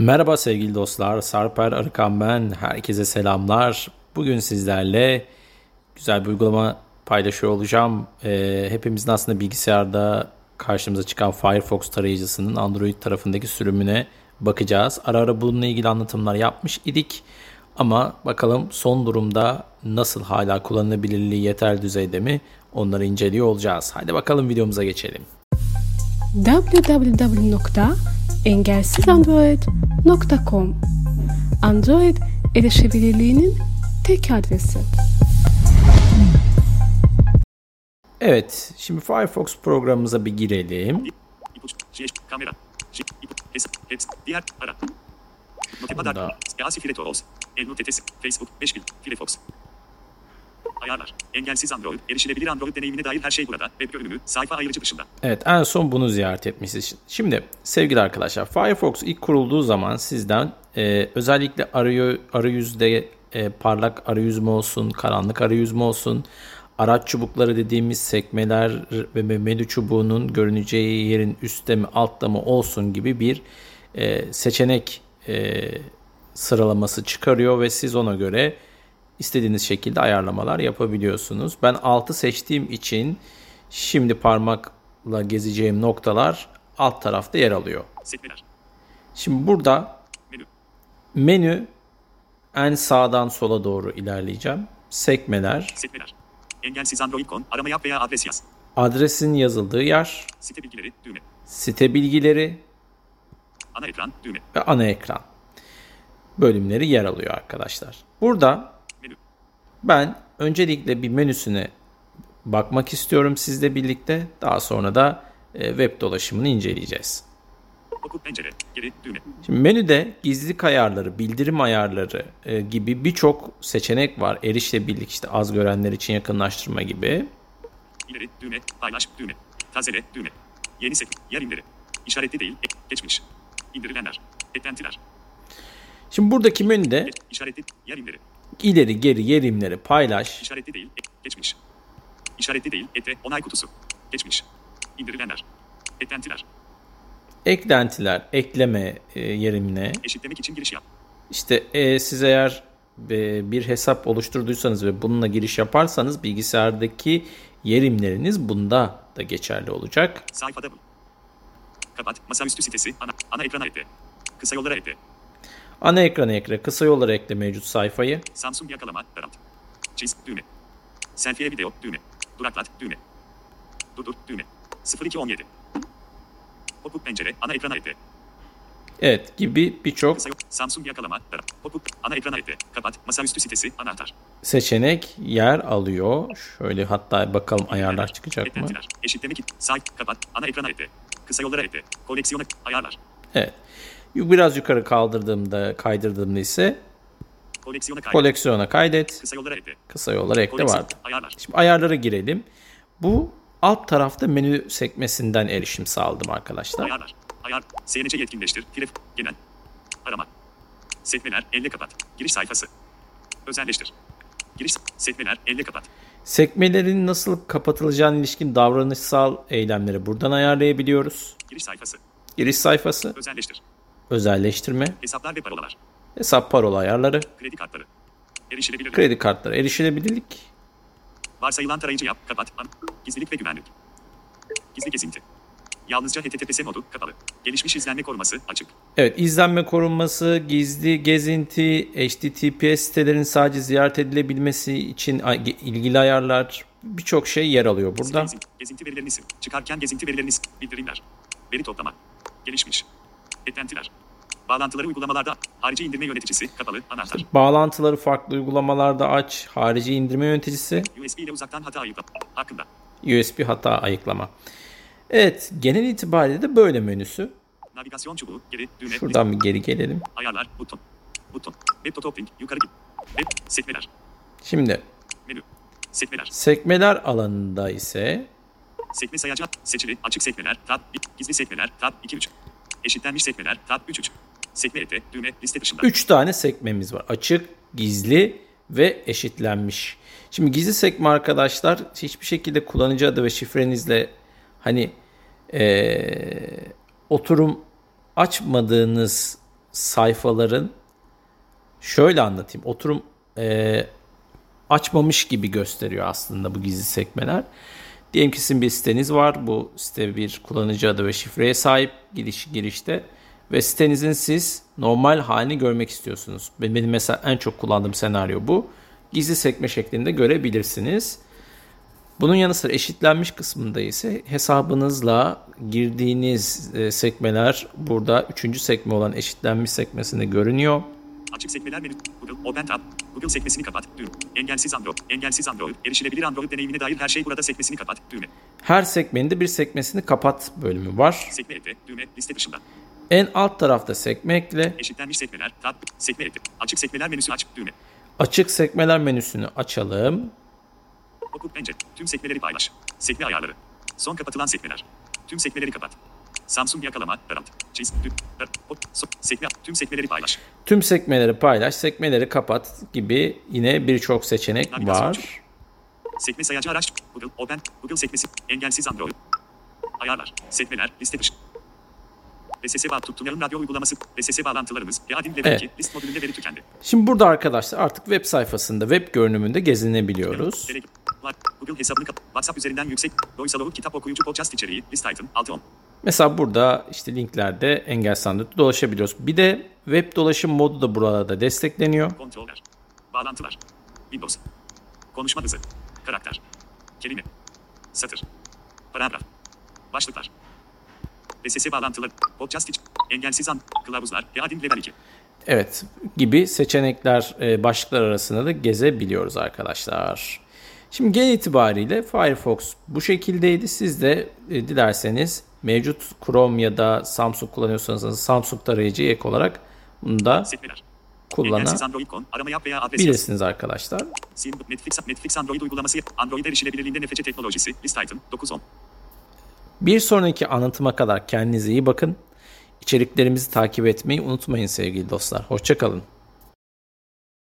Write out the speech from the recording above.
Merhaba sevgili dostlar, Sarper Arıkan ben. Herkese selamlar. Bugün sizlerle güzel bir uygulama paylaşıyor olacağım. Ee, hepimizin aslında bilgisayarda karşımıza çıkan Firefox tarayıcısının Android tarafındaki sürümüne bakacağız. Ara ara bununla ilgili anlatımlar yapmış idik. Ama bakalım son durumda nasıl hala kullanılabilirliği yeter düzeyde mi onları inceliyor olacağız. Hadi bakalım videomuza geçelim. www.engelsizandroid.com Android erişebilirliğinin tek adresi. Evet, şimdi Firefox programımıza bir girelim. Kamera, şey, diğer, ara. Notepadar, Bunda. Asi Filetos, Elnotetes, Facebook, 5000, Firefox. Ayarlar. Engelsiz Android, erişilebilir Android deneyimine dair her şey burada. Web görünümü, sayfa ayırıcı dışında. Evet en son bunu ziyaret etmişiz. Şimdi sevgili arkadaşlar Firefox ilk kurulduğu zaman sizden e, özellikle arayü, arayüzde e, parlak arayüz mü olsun, karanlık arayüz mü olsun, araç çubukları dediğimiz sekmeler ve menü çubuğunun görüneceği yerin üstte mi altta mı olsun gibi bir e, seçenek e, sıralaması çıkarıyor ve siz ona göre istediğiniz şekilde ayarlamalar yapabiliyorsunuz. Ben 6 seçtiğim için şimdi parmakla gezeceğim noktalar alt tarafta yer alıyor. Sekmeler, Şimdi burada menü, menü en sağdan sola doğru ilerleyeceğim. Sekmeler, sekmeler. Engelsiz Android.com, arama yap veya adres yaz. adresin yazıldığı yer, Site bilgileri, düğme. site bilgileri Ana ekran, düğme. ve ana ekran bölümleri yer alıyor arkadaşlar. Burada ben öncelikle bir menüsüne bakmak istiyorum sizle birlikte. Daha sonra da e, web dolaşımını inceleyeceğiz. pencere, geri. Şimdi menüde gizlilik ayarları, bildirim ayarları e, gibi birçok seçenek var. Erişilebilirlik işte az görenler için yakınlaştırma gibi. İleri, düğme, paylaş, düğme. Tazele, düğme. Yeni sekme, yer inleri. İşaretli değil, geçmiş. İndirilenler. Eklentiler. Şimdi buradaki menüde işaretli, yer inleri. İleri geri yerimleri paylaş, İşaretli değil, geçmiş. İşaretli değil, ekle, onay kutusu. Geçmiş. İndirilenler. Eklentiler. eklentiler, ekleme e, yerimine Eşitlemek için giriş yap. İşte e, siz eğer e, bir hesap oluşturduysanız ve bununla giriş yaparsanız bilgisayardaki yerimleriniz bunda da geçerli olacak. Sayfada bul. Kapat, masaüstü sitesi, ana, ana ekrana ekle. Kısa yollara ekle. Ana ekrana ekle, kısa yollara ekle mevcut sayfayı. Samsung yakalama, daralt. Çiz, düğme. Selfie video, düğme. Duraklat, düğme. Durdur, düğme. 0217. Pop-up pencere, ana ekrana ekle. Evet gibi birçok Samsung yakalama. Pop-up, ana ekrana ekle. Kapat, masaüstü sitesi, anahtar. seçenek yer alıyor. Şöyle hatta bakalım ayarlar çıkacak mı? Eşitlemek için. Sahip. Kapat. Ana ekrana ekle. Kısa yollara ekle. Koleksiyona ayarlar. Evet. Biraz yukarı kaldırdığımda, kaydırdığımda ise Koleksiyona kaydet. koleksiyona kaydet, Kısa yollara ekle. kısa yollara ekle vardı. Ayarlar. Şimdi ayarlara girelim. Bu alt tarafta menü sekmesinden erişim sağladım arkadaşlar. Ayarlar. Ayar. SNC yetkinleştir. Telef. Genel. Arama. Sekmeler. Elle kapat. Giriş sayfası. Özelleştir. Giriş. Sekmeler. Elle kapat. Sekmelerin nasıl kapatılacağına ilişkin davranışsal eylemleri buradan ayarlayabiliyoruz. Giriş sayfası. Giriş sayfası, Özelleştir. Özelleştirme, Hesaplar ve parolalar. hesap parola ayarları, Kredi kartları. Erişilebilirlik. kredi kartları erişilebilirlik, Varsayılan tarayıcı yap. Kapat. Gizlilik ve güvenlik. Gizli gezinti. Yalnızca HTTPS modu kapalı. Gelişmiş izlenme koruması açık. Evet, izlenme korunması, gizli gezinti, HTTPS sitelerin sadece ziyaret edilebilmesi için ilgili ayarlar, birçok şey yer alıyor burada. Gezinti, gezinti verilerini sil. Çıkarken gezinti verilerini sil. Bildirimler. Veri toplama. Gelişmiş. Eklentiler. Bağlantıları uygulamalarda. Harici indirme yöneticisi. Kapalı. Anahtar. Bağlantıları farklı uygulamalarda aç, harici indirme yöneticisi, USB ile uzaktan hata ayıkla. Hakkında. USB hata ayıklama. Evet, genel itibariyle de böyle menüsü. Navigasyon çubuğu. Geri. Düğme. Şuradan bir geri gelelim. Ayarlar. Buton. Buton. Web to link. Yukarı git. Web. Sekmeler. Şimdi Menü. Sekmeler. sekmeler alanında ise Sekme sayacı. Seçili. Açık sekmeler. Tab. Gizli sekmeler. Tab 2 3. Eşitlenmiş sekmeler. Tab 3 3. Sekme ete. Düğme. Liste dışında. 3 tane sekmemiz var. Açık, gizli ve eşitlenmiş. Şimdi gizli sekme arkadaşlar hiçbir şekilde kullanıcı adı ve şifrenizle hani eee, oturum açmadığınız sayfaların şöyle anlatayım. Oturum e, açmamış gibi gösteriyor aslında bu gizli sekmeler. Diyelim ki sizin bir siteniz var. Bu site bir kullanıcı adı ve şifreye sahip giriş girişte ve sitenizin siz normal halini görmek istiyorsunuz. Benim mesela en çok kullandığım senaryo bu. Gizli sekme şeklinde görebilirsiniz. Bunun yanı sıra eşitlenmiş kısmında ise hesabınızla girdiğiniz e, sekmeler burada üçüncü sekme olan eşitlenmiş sekmesinde görünüyor. Açık sekmeler menü. Google Open Tab. Google sekmesini kapat. Düğüm. Engelsiz Android. Engelsiz Android. Erişilebilir Android deneyimine dair her şey burada sekmesini kapat. Düğme. Her sekmenin de bir sekmesini kapat bölümü var. Sekme ekle. Düğme. Liste dışında. En alt tarafta sekme ekle. Eşitlenmiş sekmeler. Tab. Sekme ekle. Açık sekmeler menüsü aç. Düğme. Açık sekmeler menüsünü açalım. Oku pencere. Tüm sekmeleri paylaş. Sekme ayarları. Son kapatılan sekmeler. Tüm sekmeleri kapat. Samsung yakalama. Daralt. Çiz. So. Sekme. Tüm sekmeleri paylaş. Tüm sekmeleri paylaş, sekmeleri kapat gibi yine birçok seçenek Navigasyon var. açık. Sekme sayacı araç. Google Open. Google sekmesi. Engelsiz Android. Ayarlar. Sekmeler. Liste dışı. VSS bağ tuttuğum radyo uygulaması. VSS bağlantılarımız. Yadin level Evet. 2. List modülünde veri tükendi. Şimdi burada arkadaşlar artık web sayfasında web görünümünde gezinebiliyoruz. Google hesabını kap. WhatsApp üzerinden yüksek. Voice kitap okuyucu podcast içeriği. List item. 6 10. Mesela burada işte linklerde engel standartı dolaşabiliyoruz. Bir de web dolaşım modu da burada destekleniyor. Kontroller. Bağlantılar. Windows. Konuşma hızı. Karakter. Kelime. Satır. Paragraf. Başlıklar. VSS bağlantıları. Podcast iç. Engelsiz an. Kılavuzlar. Yadin level 2. Evet gibi seçenekler e, başlıklar arasında da gezebiliyoruz arkadaşlar. Şimdi genel itibariyle Firefox bu şekildeydi. Siz de e, dilerseniz mevcut Chrome ya da Samsung kullanıyorsanız Samsung tarayıcıya ek olarak bunu da kullanabilirsiniz arkadaşlar. Netflix, Netflix Android uygulaması. Android erişilebilirliğinde nefece teknolojisi. List item. 9 10. Bir sonraki anlatıma kadar kendinize iyi bakın. İçeriklerimizi takip etmeyi unutmayın sevgili dostlar. Hoşçakalın.